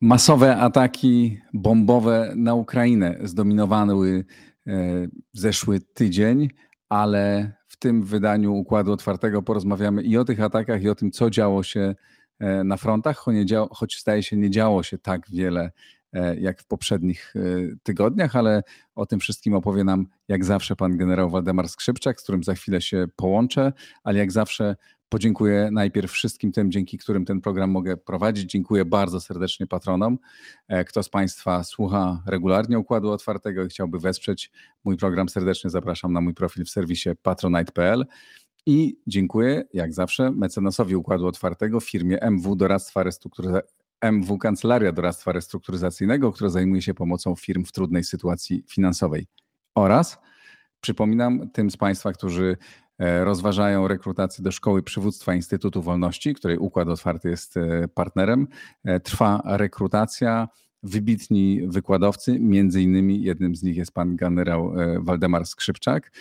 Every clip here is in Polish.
Masowe ataki bombowe na Ukrainę zdominowały e, zeszły tydzień, ale w tym wydaniu Układu Otwartego porozmawiamy i o tych atakach, i o tym, co działo się e, na frontach, choć zdaje się nie działo się tak wiele jak w poprzednich tygodniach, ale o tym wszystkim opowie nam jak zawsze pan generał Waldemar Skrzypczak, z którym za chwilę się połączę, ale jak zawsze Podziękuję najpierw wszystkim tym, dzięki którym ten program mogę prowadzić. Dziękuję bardzo serdecznie patronom. E, kto z Państwa słucha regularnie Układu Otwartego i chciałby wesprzeć mój program, serdecznie zapraszam na mój profil w serwisie patronite.pl. I dziękuję, jak zawsze, mecenasowi Układu Otwartego, firmie MW Doradztwa. MW Kancelaria Doradztwa Restrukturyzacyjnego, która zajmuje się pomocą firm w trudnej sytuacji finansowej. Oraz przypominam tym z Państwa, którzy E, rozważają rekrutację do Szkoły Przywództwa Instytutu Wolności, której Układ Otwarty jest e, partnerem. E, trwa rekrutacja. Wybitni wykładowcy, między innymi jednym z nich jest pan generał Waldemar Skrzypczak,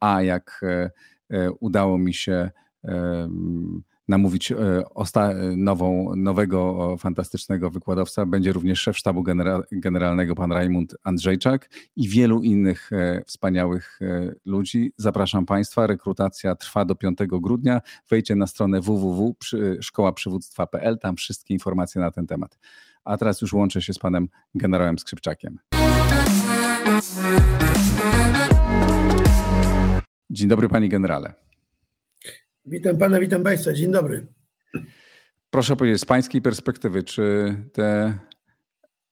a jak udało mi się namówić e, nową, nowego fantastycznego wykładowca. Będzie również szef sztabu genera generalnego pan Rajmund Andrzejczak i wielu innych e, wspaniałych e, ludzi. Zapraszam Państwa. Rekrutacja trwa do 5 grudnia. Wejdźcie na stronę www.szkołaprzywództwa.pl. Tam wszystkie informacje na ten temat. A teraz już łączę się z panem generałem Skrzypczakiem. Dzień dobry, panie generale. Witam pana, witam państwa. Dzień dobry. Proszę powiedzieć, z pańskiej perspektywy, czy te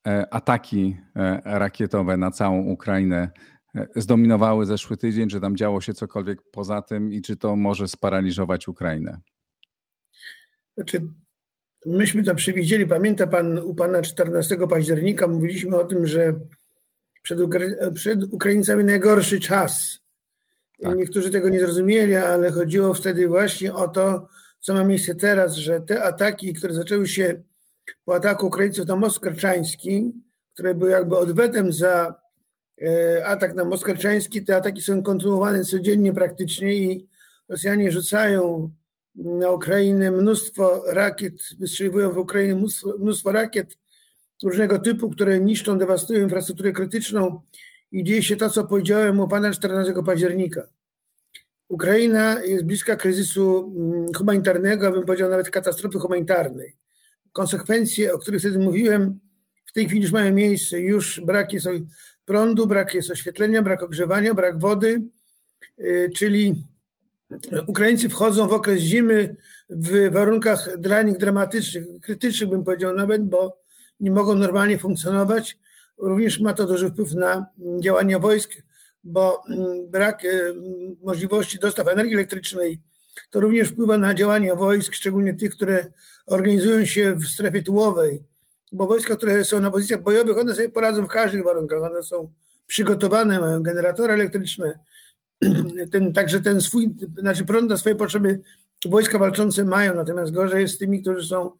e, ataki e, rakietowe na całą Ukrainę e, zdominowały zeszły tydzień, czy tam działo się cokolwiek poza tym i czy to może sparaliżować Ukrainę? Znaczy, myśmy to przewidzieli. Pamięta pan, u pana 14 października mówiliśmy o tym, że przed, Ukra- przed Ukraińcami najgorszy czas. Tak. Niektórzy tego nie zrozumieli, ale chodziło wtedy właśnie o to, co ma miejsce teraz, że te ataki, które zaczęły się po ataku Ukraińców na most Karczański, które były jakby odwetem za e, atak na most Karczański, te ataki są kontynuowane codziennie praktycznie i Rosjanie rzucają na Ukrainę mnóstwo rakiet, wystrzeliwują w Ukrainie mnóstwo, mnóstwo rakiet różnego typu, które niszczą, dewastują infrastrukturę krytyczną i dzieje się to, co powiedziałem u pana 14 października. Ukraina jest bliska kryzysu mm, humanitarnego, bym powiedział nawet katastrofy humanitarnej. Konsekwencje, o których wtedy mówiłem, w tej chwili już mają miejsce. Już brak jest prądu, brak jest oświetlenia, brak ogrzewania, brak wody, y, czyli Ukraińcy wchodzą w okres zimy w warunkach dla nich dramatycznych, krytycznych bym powiedział nawet, bo nie mogą normalnie funkcjonować. Również ma to duży wpływ na działania wojsk, bo mm, brak e, możliwości dostaw energii elektrycznej to również wpływa na działania wojsk, szczególnie tych, które organizują się w strefie tyłowej, bo wojska, które są na pozycjach bojowych, one sobie poradzą w każdych warunkach, one są przygotowane, mają generatory elektryczne, ten, także ten swój, znaczy prąd na swoje potrzeby wojska walczące mają, natomiast gorzej jest z tymi, którzy są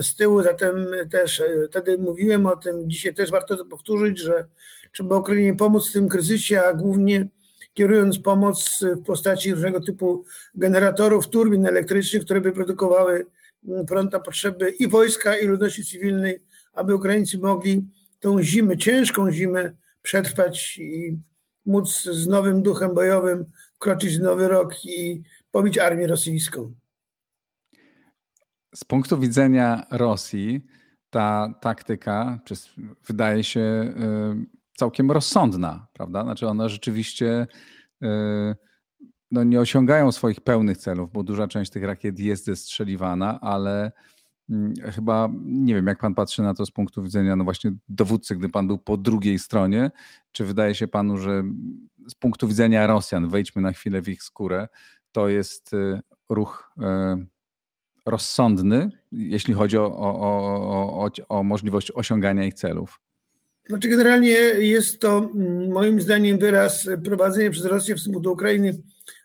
z tyłu, zatem też e, wtedy mówiłem o tym, dzisiaj też warto to powtórzyć, że trzeba Ukrainie pomóc w tym kryzysie, a głównie kierując pomoc w postaci różnego typu generatorów, turbin elektrycznych, które by produkowały mm, prąd na potrzeby i wojska, i ludności cywilnej, aby Ukraińcy mogli tą zimę, ciężką zimę przetrwać i móc z nowym duchem bojowym wkroczyć w nowy rok i pobić armię rosyjską. Z punktu widzenia Rosji ta taktyka wydaje się y, całkiem rozsądna, prawda? Znaczy one rzeczywiście y, no, nie osiągają swoich pełnych celów, bo duża część tych rakiet jest zestrzeliwana, ale mm, chyba nie wiem, jak pan patrzy na to z punktu widzenia no właśnie dowódcy, gdy pan był po drugiej stronie, czy wydaje się panu, że z punktu widzenia Rosjan, wejdźmy na chwilę w ich skórę, to jest y, ruch rozsądny, jeśli chodzi o, o, o, o możliwość osiągania ich celów? Znaczy generalnie jest to mm, moim zdaniem wyraz prowadzenia przez Rosję w stosunku do Ukrainy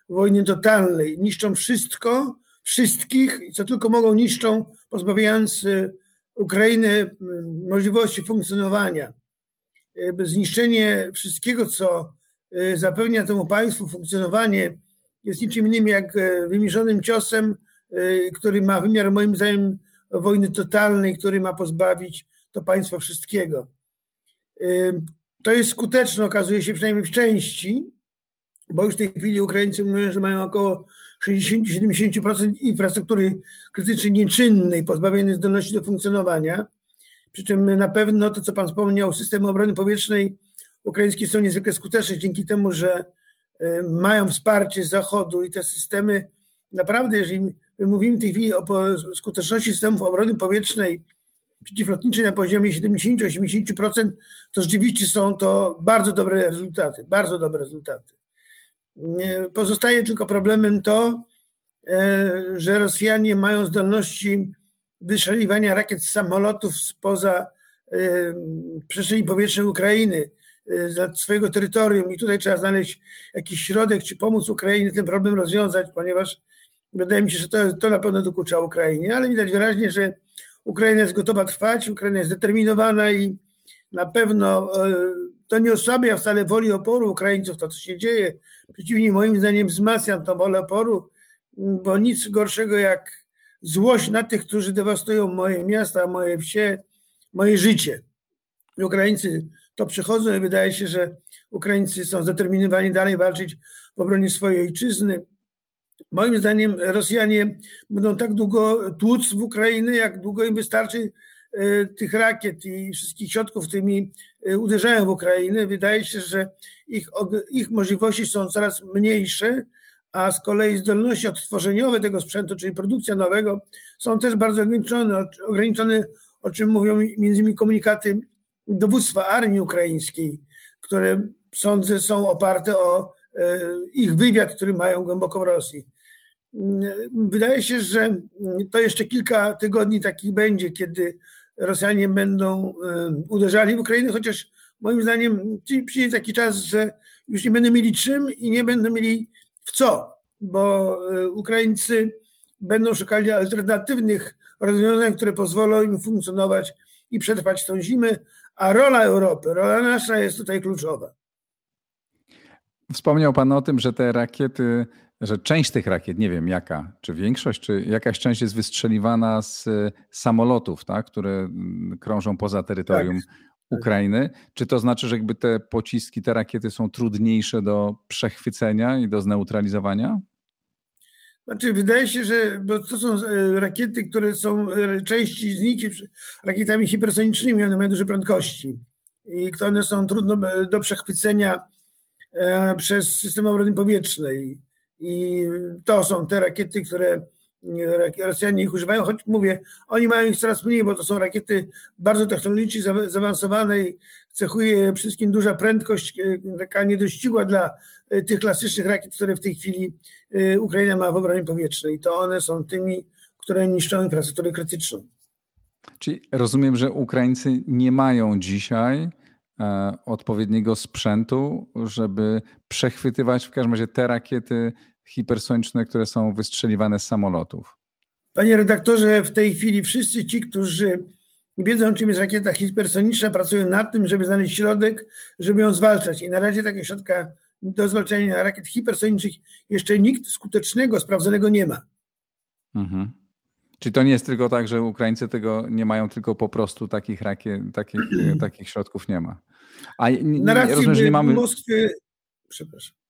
wojny totalnej. Niszczą wszystko, wszystkich, co tylko mogą niszczą, pozbawiając y, Ukrainy możliwości funkcjonowania, zniszczenie wszystkiego, co zapewnia temu państwu funkcjonowanie, jest niczym innym jak wymierzonym ciosem, który ma wymiar moim zdaniem wojny totalnej, który ma pozbawić to państwo wszystkiego. To jest skuteczne, okazuje się przynajmniej w części, bo już w tej chwili Ukraińcy mówią, że mają około 60-70% infrastruktury krytycznej nieczynnej, pozbawionej zdolności do funkcjonowania. Przy czym na pewno to, co Pan wspomniał, systemy obrony powietrznej ukraińskie są niezwykle skuteczne dzięki temu, że e, mają wsparcie z Zachodu i te systemy naprawdę, jeżeli mówimy w tej chwili o skuteczności systemów obrony powietrznej przeciwlotniczej na poziomie 70-80%, to rzeczywiście są to bardzo dobre rezultaty, bardzo dobre rezultaty. Pozostaje tylko problemem to, e, że Rosjanie mają zdolności wystrzeliwania rakiet z samolotów spoza e, przestrzeni powietrznej Ukrainy, z swojego terytorium i tutaj trzeba znaleźć jakiś środek, czy pomóc Ukrainie ten problem rozwiązać, ponieważ wydaje mi się, że to, to na pewno dokucza Ukrainie, ale widać wyraźnie, że Ukraina jest gotowa trwać, Ukraina jest zdeterminowana i na pewno e, to nie osłabia wcale woli oporu Ukraińców, to co się dzieje. Przeciwnie, moim zdaniem wzmacnia to wolę oporu, bo nic gorszego jak złość na tych, którzy dewastują moje miasta, moje wsie, moje życie. Ukraińcy to przychodzą i wydaje się, że Ukraińcy są zdeterminowani dalej walczyć w obronie swojej ojczyzny. Moim zdaniem Rosjanie będą tak długo tłuc w Ukrainę, jak długo im wystarczy e, tych rakiet i wszystkich środków, którymi e, uderzają w Ukrainę. Wydaje się, że ich, ich możliwości są coraz mniejsze, a z kolei zdolności odtworzeniowe tego sprzętu, czyli produkcja nowego, są też bardzo ograniczone, ograniczone o czym mówią między innymi komunikaty dowództwa armii ukraińskiej, które sądzę są oparte o e, ich wywiad, który mają głęboko w Rosji. Wydaje się, że to jeszcze kilka tygodni takich będzie, kiedy Rosjanie będą uderzali w Ukrainę, chociaż moim zdaniem przyjdzie taki czas, że już nie będą mieli czym i nie będą mieli w co, bo e, Ukraińcy będą szukali alternatywnych rozwiązań, które pozwolą im funkcjonować i przetrwać tą zimę, a rola Europy, rola nasza jest tutaj kluczowa. Wspomniał Pan o tym, że te rakiety że część tych rakiet, nie wiem jaka, czy większość, czy jakaś część jest wystrzeliwana z samolotów, tak, które mm, krążą poza terytorium tak. Ukrainy. Czy to znaczy, że jakby te pociski, te rakiety są trudniejsze do przechwycenia i do zneutralizowania? Znaczy, wydaje się, że bo to są e, rakiety, które są, e, części z nich rakietami hipersonicznymi, one mają duże prędkości i one są trudno e, do przechwycenia przez system obrony powietrznej. I to są te rakiety, które Rosjanie ich używają, choć mówię, oni mają ich coraz mniej, bo to są rakiety bardzo technologicznie zaawansowane i cechuje wszystkim duża prędkość, e, taka niedościgła dla e, tych klasycznych rakiet, które w tej chwili e, Ukraina ma w obronie powietrznej. To one są tymi, które niszczą infrastrukturę krytyczną. Czyli rozumiem, że Ukraińcy nie mają dzisiaj odpowiedniego sprzętu, żeby przechwytywać w każdym razie te rakiety hipersoniczne, które są wystrzeliwane z samolotów. Panie redaktorze, w tej chwili wszyscy ci, którzy wiedzą, czym jest rakieta hipersoniczna, pracują nad tym, żeby znaleźć środek, żeby ją zwalczać. I na razie takiego środka do zwalczania rakiet hipersonicznych jeszcze nikt skutecznego, sprawdzonego nie ma. Mhm. Czyli to nie jest tylko tak, że Ukraińcy tego nie mają, tylko po prostu takich rakiet, takich, takich środków nie ma. A na razie rozumiem, że nie mamy. Moskwy, przepraszam.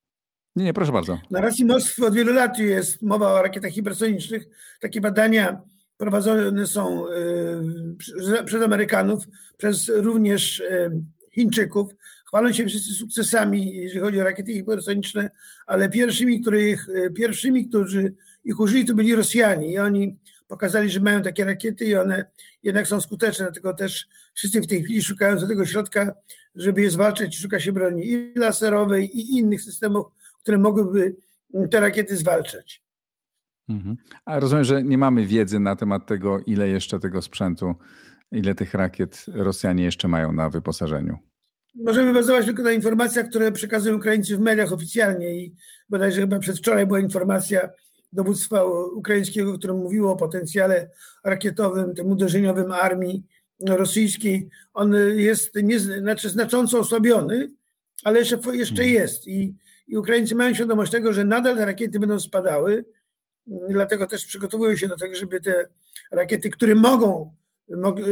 Nie, nie, proszę bardzo. Na racji Moskwy od wielu lat jest mowa o rakietach hipersonicznych. Takie badania prowadzone są e, przez Amerykanów, przez również e, Chińczyków. Chwalą się wszyscy sukcesami, jeżeli chodzi o rakiety hipersoniczne, ale pierwszymi, których, e, pierwszymi którzy ich użyli, to byli Rosjanie i oni pokazali, że mają takie rakiety i one jednak są skuteczne, dlatego też wszyscy w tej chwili szukają do tego środka, żeby je zwalczać. Szuka się broni i laserowej, i innych systemów które mogłyby te rakiety zwalczać. Mhm. A rozumiem, że nie mamy wiedzy na temat tego, ile jeszcze tego sprzętu, ile tych rakiet Rosjanie jeszcze mają na wyposażeniu. Możemy bazować tylko na informacjach, które przekazują Ukraińcy w mediach oficjalnie i bodajże chyba przedwczoraj była informacja dowództwa ukraińskiego, które mówiło o potencjale rakietowym, tym uderzeniowym armii rosyjskiej. On jest nie, znaczy znacząco osłabiony, ale jeszcze, jeszcze hmm. jest. I, I Ukraińcy mają świadomość tego, że nadal te rakiety będą spadały, dlatego też przygotowują się do tego, żeby te rakiety, które mogą,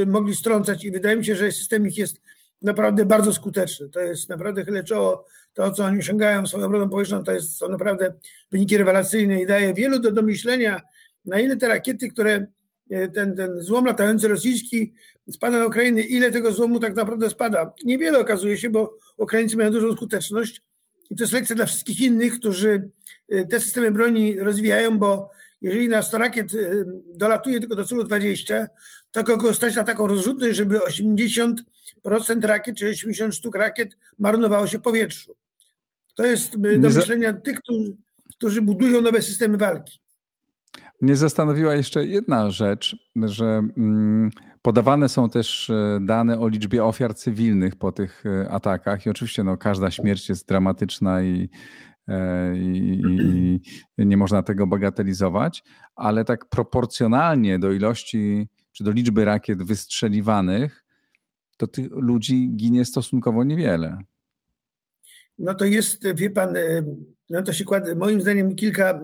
mogli, strącać i wydaje mi się, że system ich jest naprawdę bardzo skuteczny. To jest naprawdę chylę czoło. To, co oni osiągają swoją obroną powietrzną, to jest, są naprawdę wyniki rewelacyjne i daje wielu do domyślenia, na ile te rakiety, które e, ten, ten złom latający rosyjski spada na Ukrainę, ile tego złomu tak naprawdę spada. Niewiele okazuje się, bo Ukraińcy mają dużą skuteczność i to jest lekcja dla wszystkich innych, którzy e, te systemy broni rozwijają, bo jeżeli na 100 rakiet e, dolatuje tylko do celu 20, to kogo stać na taką rozrzutność, żeby 80% rakiet, czy 80 sztuk rakiet marnowało się w powietrzu. To jest e, do myślenia tych, którzy, którzy budują nowe systemy walki. Mnie zastanowiła jeszcze jedna rzecz, że mm, podawane są też e, dane o liczbie ofiar cywilnych po tych atakach i oczywiście no, każda śmierć jest dramatyczna i, i, i, i nie można tego bagatelizować, ale tak proporcjonalnie do ilości czy do liczby rakiet wystrzeliwanych, to tych ludzi ginie stosunkowo niewiele. No to jest, wie pan, e, no to się kłada, moim zdaniem kilka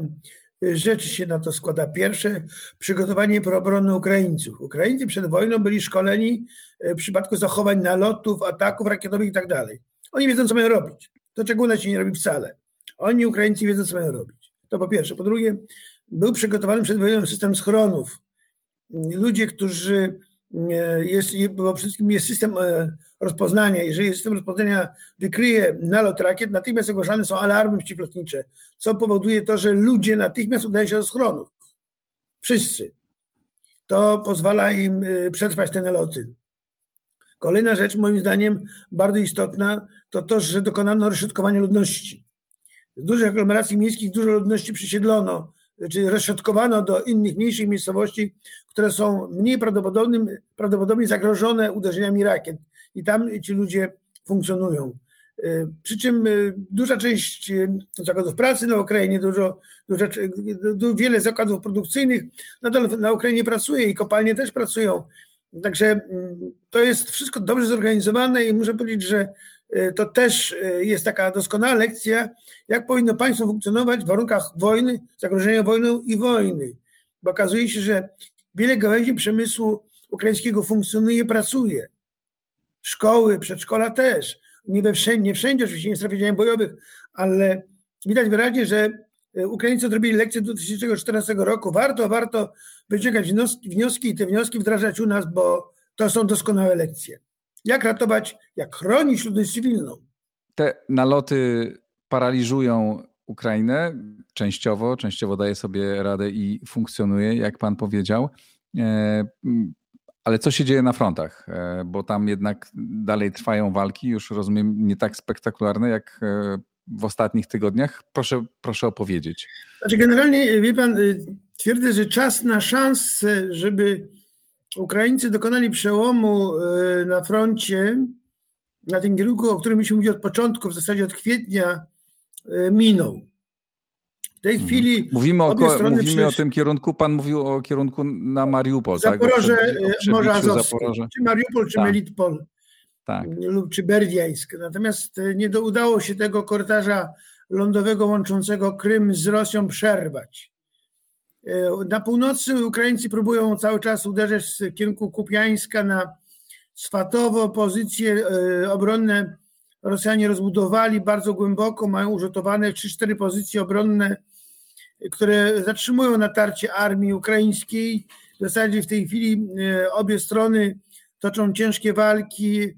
rzeczy się na to składa. Pierwsze, przygotowanie obrony Ukraińców. Ukraińcy przed wojną byli szkoleni e, w przypadku zachowań nalotów, ataków rakietowych i tak dalej. Oni wiedzą, co mają robić. To czego u nas się nie robi wcale. Oni, Ukraińcy, wiedzą, co mają robić. To po pierwsze. Po drugie, był przygotowany przed wojną system schronów ludzie, którzy e, jest, bo wszystkim jest system e, rozpoznania. Jeżeli system rozpoznania wykryje nalot rakiet, natychmiast ogłaszane są alarmy przeciwlotnicze, co powoduje to, że ludzie natychmiast udają się do schronów. Wszyscy. To pozwala im e, przetrwać te naloty. Kolejna rzecz, moim zdaniem, bardzo istotna, to to, że dokonano rozśrodkowania ludności. Z dużych aglomeracji miejskich dużo ludności przesiedlono czy rozśrodkowano do innych mniejszych miejscowości, które są mniej prawdopodobnie zagrożone uderzeniami rakiet. I tam ci ludzie funkcjonują. Y, przy czym y, duża część y, zakładów pracy na Ukrainie, dużo, dużo, wiele zakładów produkcyjnych nadal na Ukrainie pracuje i kopalnie też pracują. Także to jest wszystko dobrze zorganizowane i muszę powiedzieć, że to też jest taka doskonała lekcja, jak powinno państwo funkcjonować w warunkach wojny, zagrożenia wojną i wojny. Bo okazuje się, że wiele gałęzi przemysłu ukraińskiego funkcjonuje, pracuje. Szkoły, przedszkola też. Nie, we wszędzie, nie wszędzie, oczywiście nie strefie bojowych, ale widać wyraźnie, że y, Ukraińcy odrobili lekcję 2014 roku. Warto, warto wyciągać wnioski, i te wnioski wdrażać u nas, bo to są doskonałe lekcje jak ratować, jak chronić ludność cywilną. Te naloty paraliżują Ukrainę częściowo, częściowo daje sobie radę i funkcjonuje, jak pan powiedział. Ale co się dzieje na frontach? E, bo tam jednak dalej trwają walki, już rozumiem, nie tak spektakularne jak e, w ostatnich tygodniach. Proszę, proszę opowiedzieć. Znaczy generalnie, wie pan, twierdzę, że czas na szansę, żeby Ukraińcy dokonali przełomu e, na froncie, na tym kierunku, o którym myśmy mówili od początku, w zasadzie od kwietnia, e, minął. W tej mhm. chwili. Mówimy, o, mówimy przecież... o tym kierunku, pan mówił o kierunku na Mariupol. Tak? Zaporoże, tak? Morze Azowskie, czy Mariupol, czy tak. Melitpol, tak. lub czy Berdiańsk. Natomiast nie do, udało się tego korytarza lądowego łączącego Krym z Rosją przerwać. E, na północy Ukraińcy próbują cały czas uderzać z kierunku Kupiańska na Swatowo. Pozycje e, obronne Rosjanie rozbudowali bardzo głęboko, mają użytowane 3-4 pozycje obronne, które zatrzymują natarcie armii ukraińskiej. W zasadzie w tej chwili e, obie strony toczą ciężkie walki.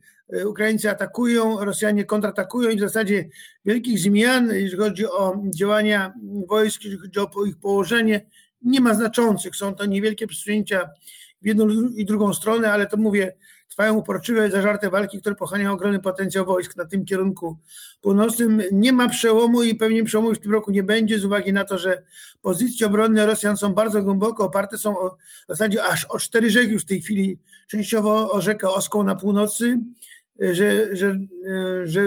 Ukraińcy atakują, Rosjanie kontratakują i w zasadzie wielkich zmian, jeśli chodzi o działania wojsk, jeśli chodzi o ich położenie, nie ma znaczących. Są to niewielkie przesunięcia w jedną i drugą stronę, ale to mówię, trwają uporczywe, zażarte walki, które pochłaniają ogromny potencjał wojsk na tym kierunku północnym. Nie ma przełomu i pewnie przełomu w tym roku nie będzie z uwagi na to, że pozycje obronne Rosjan są bardzo głęboko, oparte są o, w zasadzie aż o cztery rzeki już w tej chwili, częściowo o rzekę Oską na północy, że, że, że,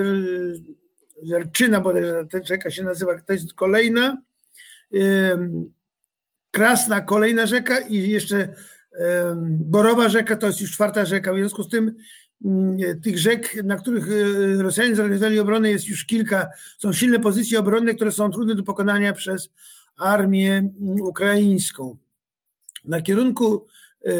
że Rczyna, bo ta rzeka się nazywa, to jest kolejna, Krasna, kolejna rzeka i jeszcze Borowa rzeka to jest już czwarta rzeka. W związku z tym mm, tych rzek, na których e, Rosjanie zorganizowali obronę jest już kilka. Są silne pozycje obronne, które są trudne do pokonania przez armię mm, ukraińską. Na kierunku e,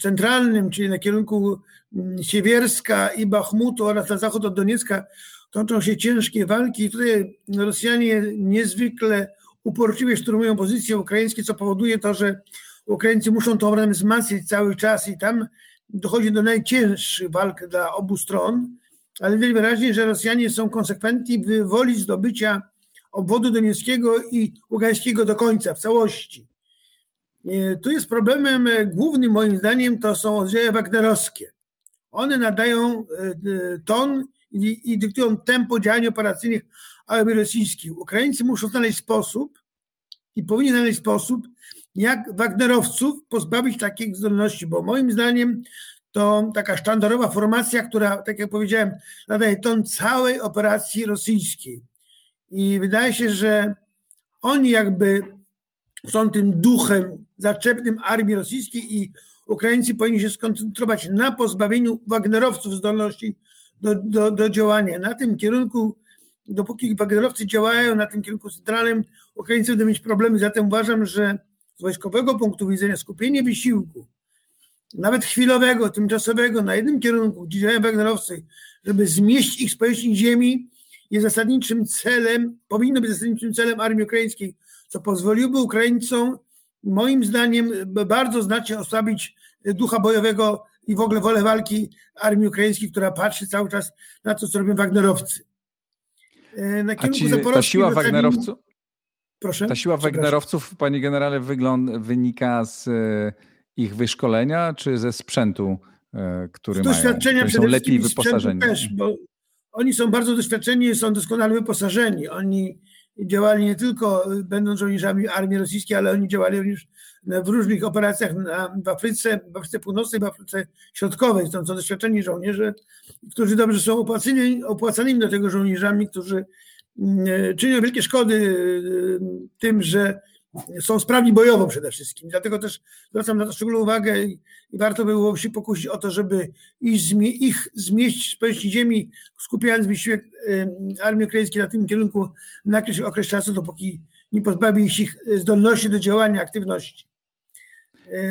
centralnym, czyli na kierunku mm, Siewierska i Bachmutu oraz na zachód od Doniecka toczą się ciężkie walki. Tutaj Rosjanie niezwykle uporczywie szturmują pozycje ukraińskie, co powoduje to, że Ukraińcy muszą tą obronę wzmacniać cały czas i tam dochodzi do najcięższych walk dla obu stron, ale widać wyraźnie, że Rosjanie są konsekwentni w woli zdobycia obwodu donieckiego i ługańskiego do końca, w całości. E, tu jest problemem głównym moim zdaniem, to są oddziały wagnerowskie. One nadają e, ton i, i dyktują tempo działań operacyjnych armii rosyjskiej. Ukraińcy muszą znaleźć sposób i powinni znaleźć sposób, jak Wagnerowców pozbawić takich zdolności, bo moim zdaniem to taka sztandarowa formacja, która, tak jak powiedziałem, nadaje ton całej operacji rosyjskiej. I wydaje się, że oni jakby są tym duchem zaczepnym armii rosyjskiej i Ukraińcy powinni się skoncentrować na pozbawieniu Wagnerowców zdolności do, do, do działania. Na tym kierunku, dopóki Wagnerowcy działają na tym kierunku centralnym, Ukraińcy będą mieć problemy. Zatem uważam, że z wojskowego punktu widzenia skupienie wysiłku, nawet chwilowego, tymczasowego, na jednym kierunku, gdzie działają Wagnerowcy, żeby zmieścić ich z powierzchni ziemi, jest zasadniczym celem, powinno być zasadniczym celem armii ukraińskiej, co pozwoliłoby Ukraińcom, moim zdaniem, bardzo znacznie osłabić ducha bojowego i w ogóle wolę walki armii ukraińskiej, która patrzy cały czas na to, co robią Wagnerowcy. E, na A ci, ta siła Wagnerowców? Proszę? Ta siła Wagnerowców, panie generale, wygląd, wynika z e, ich wyszkolenia, czy ze sprzętu, e, który z doświadczenia mają? Są lepiej wyposażeni. Też, bo oni są bardzo doświadczeni i są doskonale wyposażeni. Oni działali nie tylko będąc żołnierzami armii rosyjskiej, ale oni działali również w różnych operacjach w Afryce, w Afryce Północnej, w Afryce Środkowej. To są doświadczeni żołnierze, którzy dobrze są opłaceni, opłacanymi do tego żołnierzami, którzy czynią wielkie szkody y, tym, że są sprawni bojowo przede wszystkim. Dlatego też zwracam na to szczególną uwagę i, warto by było się pokusić o to, żeby ich, ich zmieścić z powierzchni ziemi, skupiając wysiłek armii ukraińskiej na tym kierunku na jakiś okres czasu, dopóki nie pozbawi ich zdolności do działania, aktywności.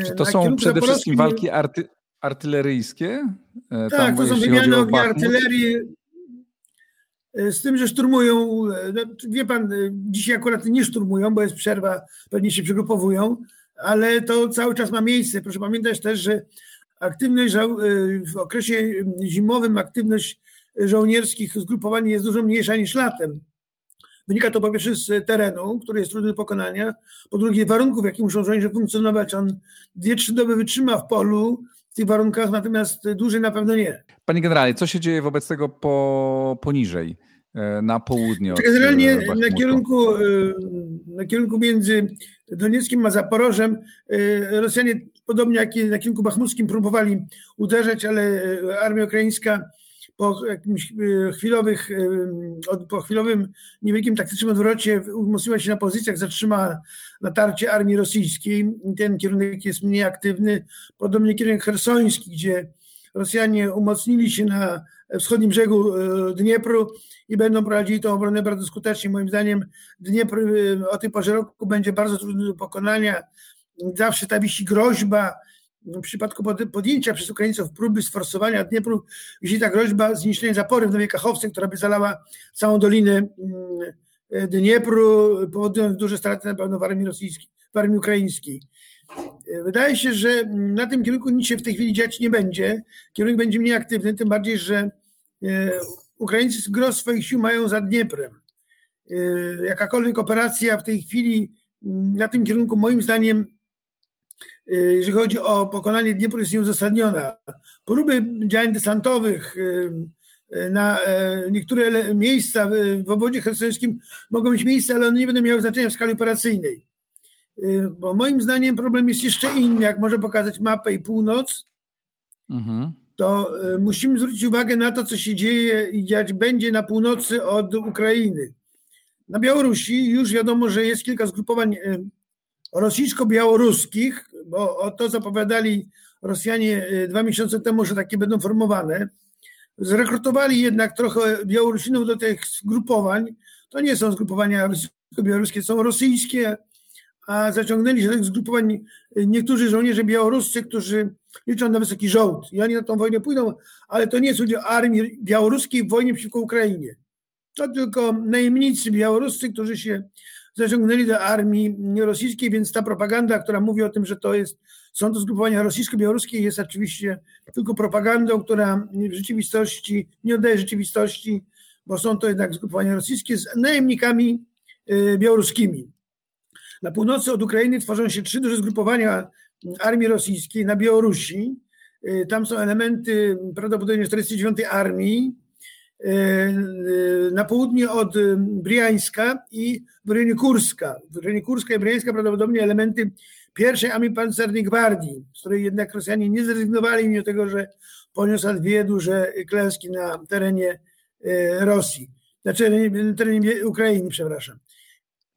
Czy to na są przede wszystkim walki arty, artyleryjskie? E, tak, to są wymiany ognia artylerii, E, z tym, że szturmują, e, no, wie pan, e, dzisiaj akurat nie szturmują, bo jest przerwa, pewnie się przygrupowują, ale to cały czas ma miejsce. Proszę pamiętać też, że aktywność w okresie zimowym, aktywność żołnierskich zgrupowań jest dużo mniejsza niż latem. Wynika to po pierwsze z terenu, który jest trudny do pokonania, po drugie warunków, w jakich muszą żołnierze funkcjonować. On dwie, trzy doby wytrzyma w polu, w tych warunkach, natomiast dłużej na pewno nie. Panie generale, co się dzieje wobec tego po, poniżej, e, na południe? Generalnie e, na kierunku, e, na kierunku między Donieckiem a Zaporożem Rosjanie, podobnie jak na kierunku bachmuckim, próbowali uderzać, ale armia ukraińska po jakimś chwilowych, po chwilowym niewielkim taktycznym odwrocie umocniła się na pozycjach, zatrzymała natarcie armii rosyjskiej. Ten kierunek jest mniej aktywny. Podobnie kierunek hersoński, gdzie Rosjanie umocnili się na wschodnim brzegu e, Dniepru i będą prowadzili tą obronę bardzo skutecznie. Moim zdaniem Dniepr e, o tej porze roku będzie bardzo trudny do pokonania. Zawsze ta wisi groźba w przypadku podjęcia przez Ukraińców próby sforsowania Dniepru, jeśli ta groźba zniszczenia zapory w Nowej Kachowce, która by zalała całą dolinę mm, Dniepru, powodując duże straty na pewno w armii rosyjskiej, w armii ukraińskiej. Wydaje się, że na tym kierunku nic się w tej chwili dziać nie będzie. Kierunek będzie mniej aktywny, tym bardziej, że e, Ukraińcy gros swoich sił mają za Dnieprem. E, jakakolwiek operacja w tej chwili na tym kierunku, moim zdaniem, jeżeli chodzi o pokonanie Dniepru, jest nieuzasadniona. Próby działań desantowych na niektóre miejsca w obwodzie hersońskim mogą mieć miejsce, ale one nie będą miały znaczenia w skali operacyjnej. Y, bo moim zdaniem problem jest jeszcze inny. Jak może pokazać mapę i północ, mhm. to y, musimy zwrócić uwagę na to, co się dzieje i dziać będzie na północy od Ukrainy. Na Białorusi już wiadomo, że jest kilka zgrupowań y, rosyjsko-białoruskich, bo to zapowiadali Rosjanie dwa miesiące temu, że takie będą formowane, zrekrutowali jednak trochę Białorusinów do tych zgrupowań. To nie są zgrupowania rosyjsko-białoruskie, są rosyjskie, a zaciągnęli się do tych zgrupowań niektórzy żołnierze białoruscy, którzy liczą na wysoki żołd i oni na tą wojnę pójdą, ale to nie jest udział armii białoruskiej w wojnie przeciwko Ukrainie. To tylko najemnicy białoruscy, którzy się zaciągnęli do armii rosyjskiej, więc ta propaganda, która mówi o tym, że to jest, są to zgrupowania rosyjsko-białoruskie, jest oczywiście tylko propagandą, która w rzeczywistości nie oddaje rzeczywistości, bo są to jednak zgrupowania rosyjskie z najemnikami y, białoruskimi. Na północy od Ukrainy tworzą się trzy duże zgrupowania armii rosyjskiej na Białorusi. Y, tam są elementy prawdopodobnie 49 armii. Y, y, na południe od Briańska i Brynikurska. Brynikurska i Briańska prawdopodobnie elementy pierwszej armii pancernej gwardii, z której jednak Rosjanie nie zrezygnowali, mimo tego, że poniosła dwie duże klęski na terenie Rosji, na terenie, na terenie Ukrainy, przepraszam.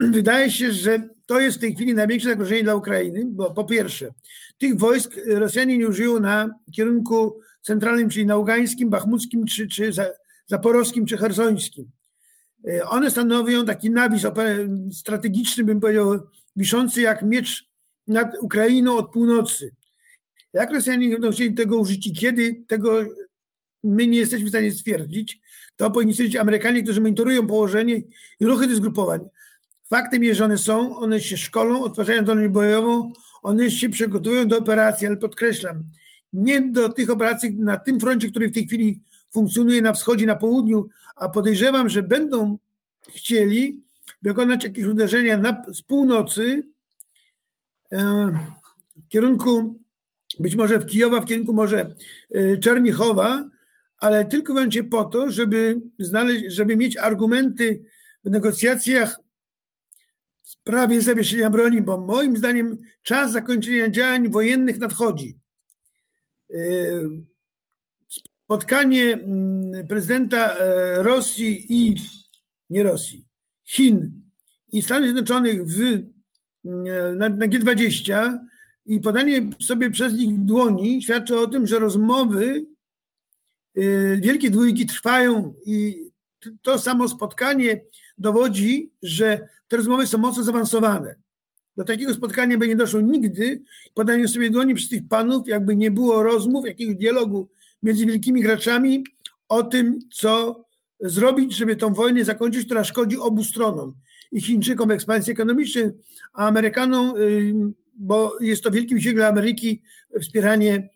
Wydaje się, że to jest w tej chwili największe zagrożenie dla Ukrainy, bo po pierwsze, tych wojsk Rosjanie nie użyją na kierunku centralnym, czyli na Ługańskim, Bachmuckim, czy, czy Zaporowskim, czy Hersońskim. E, one stanowią taki nawis strategiczny, bym powiedział, wiszący jak miecz nad Ukrainą od północy. Jak Rosjanie będą chcieli tego użyć i kiedy, tego my nie jesteśmy w stanie stwierdzić. To powinni stwierdzić Amerykanie, którzy monitorują położenie i ruchy tych zgrupowań. Faktem jest, że one są, one się szkolą, odtwarzają zdolność bojową, one się przygotują do operacji, ale podkreślam, nie do tych operacji na tym froncie, który w tej chwili funkcjonuje na wschodzie, na południu, a podejrzewam, że będą chcieli wykonać jakieś uderzenia na, z północy e, w kierunku być może w Kijowa, w kierunku może e, Czernichowa, ale tylko wyłącznie po to, żeby znaleźć, żeby mieć argumenty w negocjacjach sprawie zawieszenia broni, bo moim zdaniem czas zakończenia działań wojennych nadchodzi. E, spotkanie mm, prezydenta e, Rosji i nie Rosji, Chin i Stanów Zjednoczonych w, mm, na, na G20 i podanie sobie przez nich dłoni świadczy o tym, że rozmowy e, wielkie dwójki trwają i to samo spotkanie dowodzi, że te rozmowy są mocno zaawansowane. Do takiego spotkania by nie doszło nigdy, podanie sobie dłoni przez tych panów, jakby nie było rozmów, jakiegoś dialogu między wielkimi graczami o tym, co zrobić, żeby tą wojnę zakończyć, która szkodzi obu stronom. I Chińczykom ekspansji ekonomicznej, a Amerykanom, bo jest to wielki wysiłek dla Ameryki wspieranie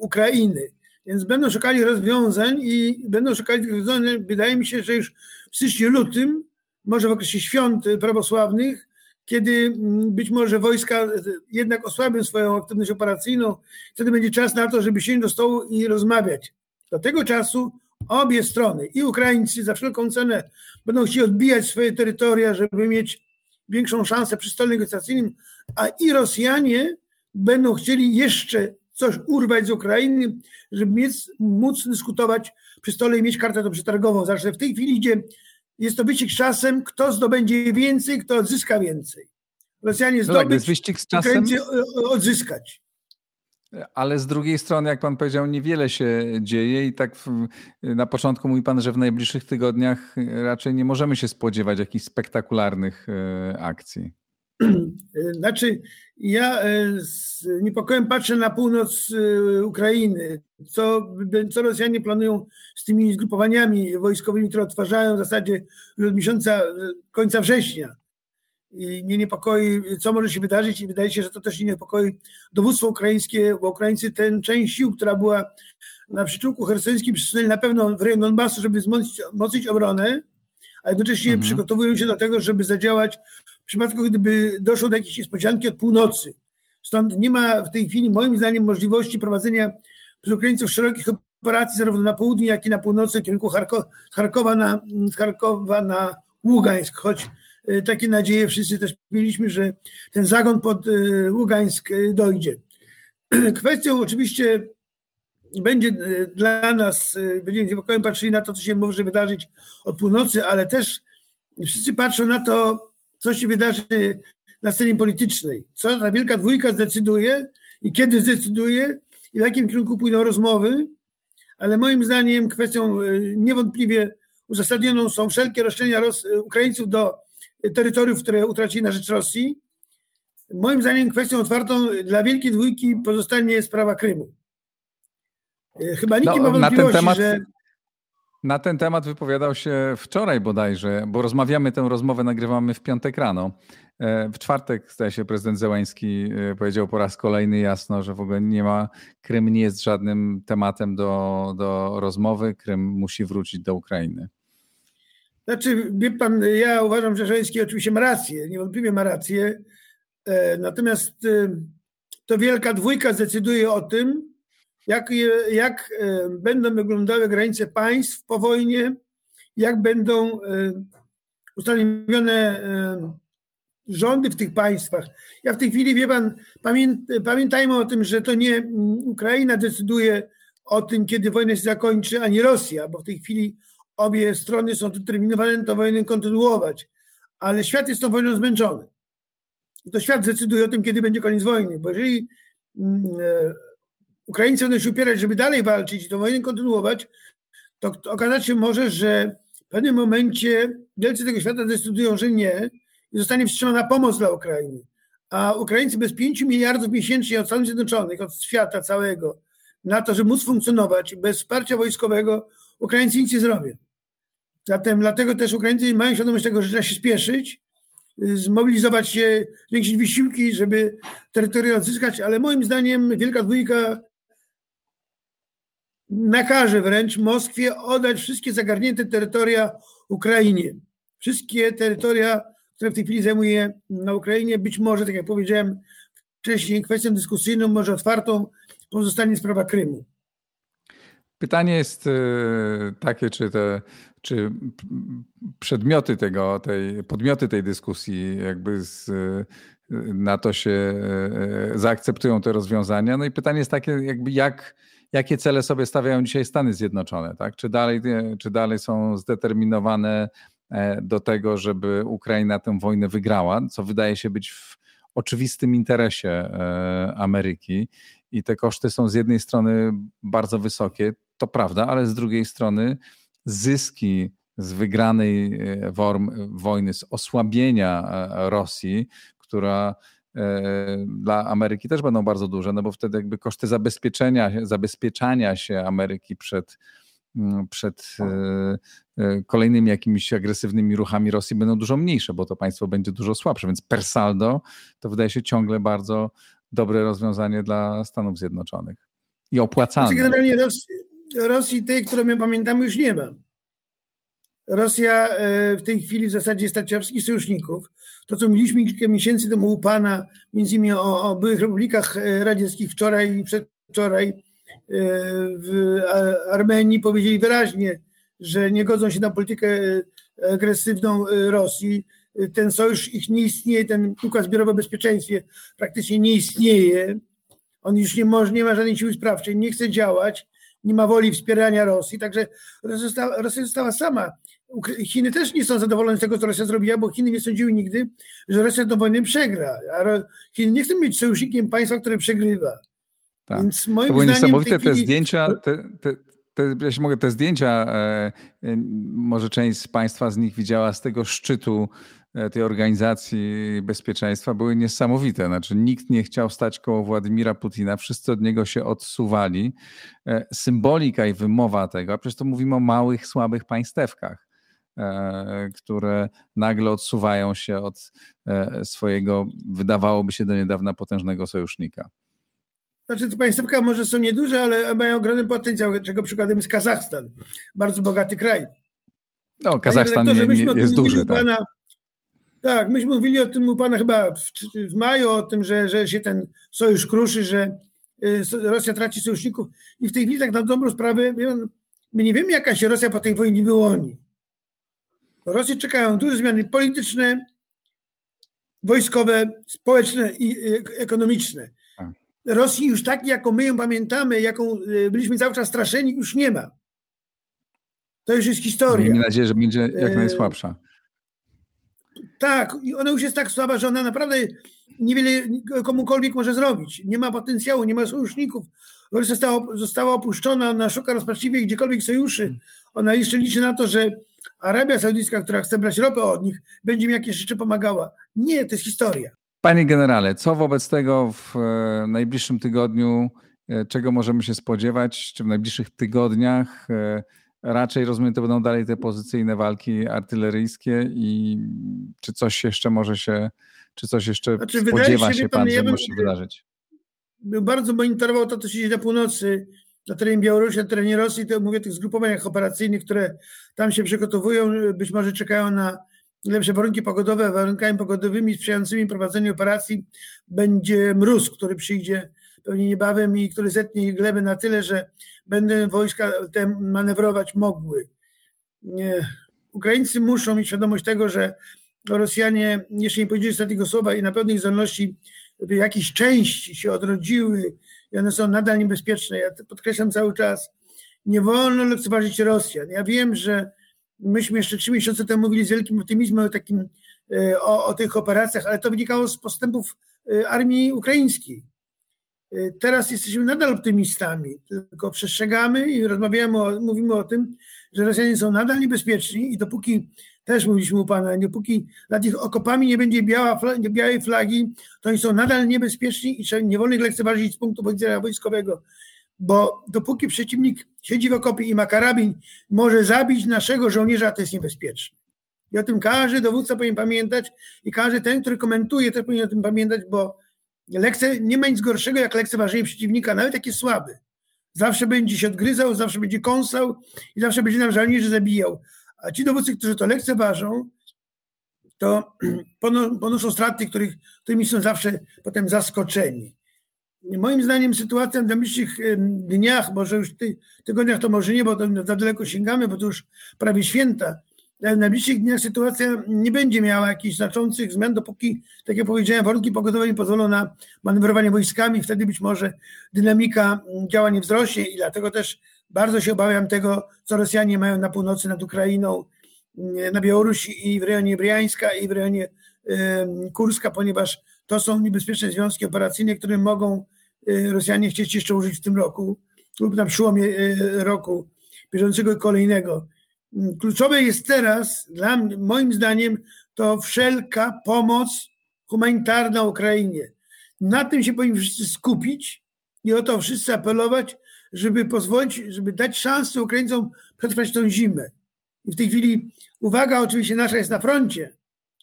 Ukrainy. Więc będą szukali rozwiązań i będą szukali rozwiązań. Wydaje mi się, że już w styczniu, lutym może w okresie świąt prawosławnych, kiedy mm, być może wojska jednak osłabią swoją aktywność operacyjną, wtedy będzie czas na to, żeby siąść do stołu i rozmawiać. Do tego czasu obie strony, i Ukraińcy za wszelką cenę będą chcieli odbijać swoje terytoria, żeby mieć większą szansę przy stole negocjacyjnym, a i Rosjanie będą chcieli jeszcze coś urwać z Ukrainy, żeby mieć, móc dyskutować przy stole i mieć kartę do przetargową. Zawsze w tej chwili idzie jest to wyścig z czasem, kto zdobędzie więcej, kto odzyska więcej. Rosjanie zdobyć, no tak, wyścig z czasem. odzyskać. Ale z drugiej strony, jak pan powiedział, niewiele się dzieje i tak w, na początku mówi pan, że w najbliższych tygodniach raczej nie możemy się spodziewać jakichś spektakularnych e, akcji. Znaczy, ja e, z niepokojem patrzę na północ e, Ukrainy, co, co Rosjanie planują z tymi zgrupowaniami wojskowymi, które odtwarzają w zasadzie od miesiąca, e, końca września. I mnie niepokoi, co może się wydarzyć i wydaje się, że to też nie niepokoi dowództwo ukraińskie, bo Ukraińcy ten część sił, która była na przyczółku hersońskim, przesunęli na pewno w rejon Donbasu, żeby wzmocnić obronę, a jednocześnie mhm. przygotowują się do tego, żeby zadziałać przypadku, gdyby doszło do jakiejś niespodzianki od północy. Stąd nie ma w tej chwili, moim zdaniem, możliwości prowadzenia przez Ukraińców szerokich operacji zarówno na południu, jak i na północy, w kierunku Charkowa na, Charkowa na Ługańsk, choć e, takie nadzieje wszyscy też mieliśmy, że ten zagon pod e, Ługańsk e, dojdzie. Kwestią oczywiście będzie dla nas, będziemy niepokojem patrzyli na to, co się może wydarzyć od północy, ale też wszyscy patrzą na to, co się wydarzy na scenie politycznej. Co ta wielka dwójka zdecyduje i kiedy zdecyduje i w jakim kierunku pójdą rozmowy, ale moim zdaniem kwestią y, niewątpliwie uzasadnioną są wszelkie roszczenia Ros Ukraińców do terytoriów, które utracili na rzecz Rosji. Moim zdaniem kwestią otwartą dla Wielkiej Dwójki pozostanie sprawa Krymu. Y, chyba nikt no, nie ma wątpliwości, temat... że na ten temat wypowiadał się wczoraj bodajże, bo rozmawiamy tę rozmowę, nagrywamy w piątek rano. E, w czwartek, zdaje się, prezydent Zełański e, powiedział po raz kolejny jasno, że w ogóle nie ma, Krym nie jest żadnym tematem do, do rozmowy, Krym musi wrócić do Ukrainy. Znaczy, wie pan, ja uważam, że Zełański oczywiście ma rację, niewątpliwie ma rację, e, natomiast to wielka dwójka zdecyduje o tym, jak, jak e, będą wyglądały granice państw po wojnie, jak będą e, ustanowione e, rządy w tych państwach. Ja w tej chwili, wie pan, pamiętajmy o tym, że to nie Ukraina decyduje o tym, kiedy wojna się zakończy, ani Rosja, bo w tej chwili obie strony są determinowane tę wojnę kontynuować. Ale świat jest tą wojną zmęczony. I to świat decyduje o tym, kiedy będzie koniec wojny, bo jeżeli Ukraińcy będą się upierać, żeby dalej walczyć i tę wojnę kontynuować, to okazać się może, że w pewnym momencie wielcy tego świata decydują, że nie i zostanie wstrzymana pomoc dla Ukrainy. A Ukraińcy bez 5 miliardów miesięcznie od Stanów Zjednoczonych, od świata całego, na to, żeby móc funkcjonować bez wsparcia wojskowego, Ukraińcy nic nie zrobią. Zatem dlatego też Ukraińcy mają świadomość tego, że trzeba się spieszyć, zmobilizować się, zwiększyć wysiłki, żeby terytorium odzyskać, ale moim zdaniem Wielka Dwójka nakaże wręcz Moskwie oddać wszystkie zagarnięte terytoria Ukrainie. Wszystkie terytoria, które w tej chwili zajmuje na Ukrainie, być może, tak jak powiedziałem wcześniej, kwestią dyskusyjną, może otwartą, pozostanie sprawa Krymu. Pytanie jest e, takie, czy te czy przedmioty tego, tej, podmioty tej dyskusji jakby z, na to się e, zaakceptują te rozwiązania. No i pytanie jest takie, jakby jak, jakie cele sobie stawiają dzisiaj Stany Zjednoczone, tak? Czy dalej, czy dalej są zdeterminowane e, do tego, żeby Ukraina tę wojnę wygrała, co wydaje się być w oczywistym interesie e, Ameryki i te koszty są z jednej strony bardzo wysokie, to prawda, ale z drugiej strony zyski z wygranej e, wojny, z osłabienia Rosji, która E, dla Ameryki też będą bardzo duże, no bo wtedy jakby koszty zabezpieczenia, zabezpieczania się Ameryki przed, mm, przed e, e, kolejnymi jakimiś agresywnymi ruchami Rosji będą dużo mniejsze, bo to państwo będzie dużo słabsze, więc per saldo to wydaje się ciągle bardzo dobre rozwiązanie dla Stanów Zjednoczonych i opłacalne. Znaczy generalnie Rosji, Rosji tej, którą my pamiętamy, już nie ma. Rosja e, w tej chwili w zasadzie wszystkich sojuszników. To, co mówiliśmy kilka miesięcy temu u Pana, między innymi o, o byłych republikach e, radzieckich wczoraj i przedwczoraj e, w Armenii powiedzieli wyraźnie, że nie godzą się na politykę agresywną Rosji. Ten sojusz ich nie istnieje, ten układ zbiorowy o bezpieczeństwie praktycznie nie istnieje. On już nie, może, nie ma żadnej siły sprawczej, nie chce działać, nie ma woli wspierania Rosji, także Rosja została, Rosja została sama Chiny też nie są zadowolone z tego, co Rosja zrobiła, bo Chiny nie sądziły nigdy, że Rosja tę wojnę przegra. A Chiny nie chcą być sojusznikiem państwa, które przegrywa. Tak. Więc moim to były niesamowite te zdjęcia, te, te, te, jeśli mogę, te zdjęcia, e, e, może część z Państwa z nich widziała z tego szczytu tej organizacji bezpieczeństwa, były niesamowite. Znaczy, nikt nie chciał stać koło Władimira Putina, wszyscy od niego się odsuwali. Symbolika i wymowa tego, a przecież to mówimy o małych, słabych państewkach E, które nagle odsuwają się od e, swojego, wydawałoby się do niedawna potężnego sojusznika. Znaczy, te państewka może są nieduże, ale mają ogromny potencjał, czego przykładem jest Kazachstan. Bardzo bogaty kraj. No, Kazachstan nie, nie jest duży. Tak. Tak, myśmy mówili o tym u Pana chyba w, w maju, o tym, że, że się ten sojusz kruszy, że y, Rosja traci sojuszników i w tej chwili tak na dobrą sprawę my nie wiemy, jaka się Rosja po tej wojnie wyłoni. Rosję czekają duże zmiany polityczne, wojskowe, społeczne i ekonomiczne. Tak. Rosji już tak, jaką my ją pamiętamy, jaką e, byliśmy cały czas straszeni, już nie ma. To już jest historia. Miejmy nadzieję, że będzie jak najsłabsza. Tak, i ona już jest tak słaba, że ona naprawdę niewiele komukolwiek może zrobić. Nie ma potencjału, nie ma sojuszników. Została, została opuszczona, ona szuka rozpaczliwie gdziekolwiek sojuszy. Ona jeszcze liczy na to, że Arabia Saudyjska, która chce brać ropę od nich, będzie mi jakieś jeszcze pomagała. Nie, to jest historia. Panie generale, co wobec tego w e, najbliższym tygodniu, e, czego możemy się spodziewać, czy w najbliższych tygodniach? Raczej rozumiem, to będą dalej te pozycyjne walki artyleryjskie i czy coś jeszcze może się, czy coś jeszcze znaczy, spodziewa się, się pan, że może się wydarzyć? Bardzo monitorował to, co się dzieje na północy, na terenie Białorusi, na terenie Rosji, to mówię o tych zgrupowaniach operacyjnych, które tam się przygotowują, być może czekają na lepsze warunki pogodowe, warunkami pogodowymi sprzyjającymi prowadzeniu operacji będzie mróz, który przyjdzie pewnie niebawem i który zetnie glebę na tyle, że będą wojska te manewrować mogły. Ukraińcy muszą mieć świadomość tego, że Rosjanie jeszcze nie powiedzieli ostatniego słowa i na pewnej zdolności jakieś części się odrodziły i one są nadal niebezpieczne. Ja podkreślam cały czas, nie wolno lekceważyć Rosjan. Ja wiem, że myśmy jeszcze trzy miesiące temu mówili z wielkim optymizmem o, takim, e, o, o tych operacjach, ale to wynikało z postępów e, armii ukraińskiej. E, teraz jesteśmy nadal optymistami, tylko przestrzegamy i rozmawiamy, o, mówimy o tym, że Rosjanie są nadal niebezpieczni i dopóki, też mówiliśmy u Pana, dopóki nad ich okopami nie będzie biała, białej flagi, to oni są nadal niebezpieczni i trzeba nie wolno ich lekceważyć z punktu widzenia wojskowego bo dopóki przeciwnik siedzi w okopie i ma karabin, może zabić naszego żołnierza, to jest niebezpieczne. I o tym każdy dowódca powinien pamiętać i każdy ten, który komentuje, też powinien o tym pamiętać, bo lekce, nie ma nic gorszego jak lekceważenie przeciwnika, nawet jak słaby. Zawsze będzie się odgryzał, zawsze będzie kąsał i zawsze będzie nam żołnierzy zabijał. A ci dowódcy, którzy to lekceważą, to ponoszą straty, których, którymi są zawsze potem zaskoczeni. Moim zdaniem sytuacja w najbliższych dniach, może już ty, tygodniach to może nie, bo to za daleko sięgamy, bo to już prawie święta, w najbliższych dniach sytuacja nie będzie miała jakichś znaczących zmian, dopóki, tak jak powiedziałem, warunki pogodowe nie pozwolą na manewrowanie wojskami, wtedy być może dynamika działań nie wzrośnie i dlatego też bardzo się obawiam tego, co Rosjanie mają na północy nad Ukrainą, na Białorusi i w rejonie Briańska i w rejonie Kurska, ponieważ to są niebezpieczne związki operacyjne, które mogą y, Rosjanie chcieć jeszcze użyć w tym roku lub na przełomie y, roku bieżącego i kolejnego. Kluczowe jest teraz, dla moim zdaniem, to wszelka pomoc humanitarna Ukrainie. Na tym się powinni wszyscy skupić i o to wszyscy apelować, żeby pozwolić, żeby dać szansę Ukraińcom przetrwać tą zimę. I w tej chwili uwaga oczywiście nasza jest na froncie,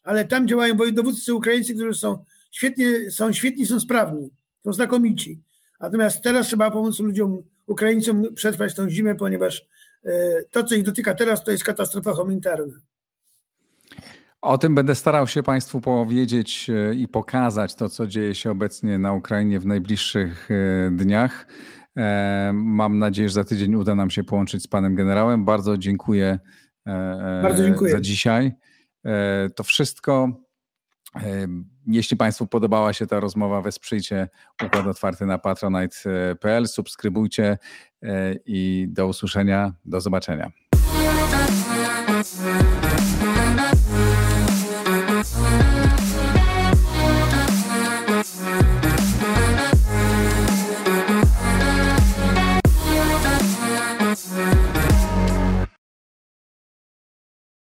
ale tam działają dowódcy ukraińscy, którzy są świetnie, są świetni, są sprawni, są znakomici. Natomiast teraz trzeba pomóc ludziom, Ukraińcom przetrwać tą zimę, ponieważ to, co ich dotyka teraz, to jest katastrofa humanitarna. O tym będę starał się Państwu powiedzieć e, i pokazać to, co dzieje się obecnie na Ukrainie w najbliższych e, dniach. Mam nadzieję, że za tydzień uda nam się połączyć z Panem Generałem. Bardzo dziękuję, Bardzo dziękuję. za dzisiaj. To wszystko. Jeśli Państwu podobała się ta rozmowa, wesprzyjcie Układ Otwarty na patronite.pl, subskrybujcie e, i do usłyszenia, do zobaczenia.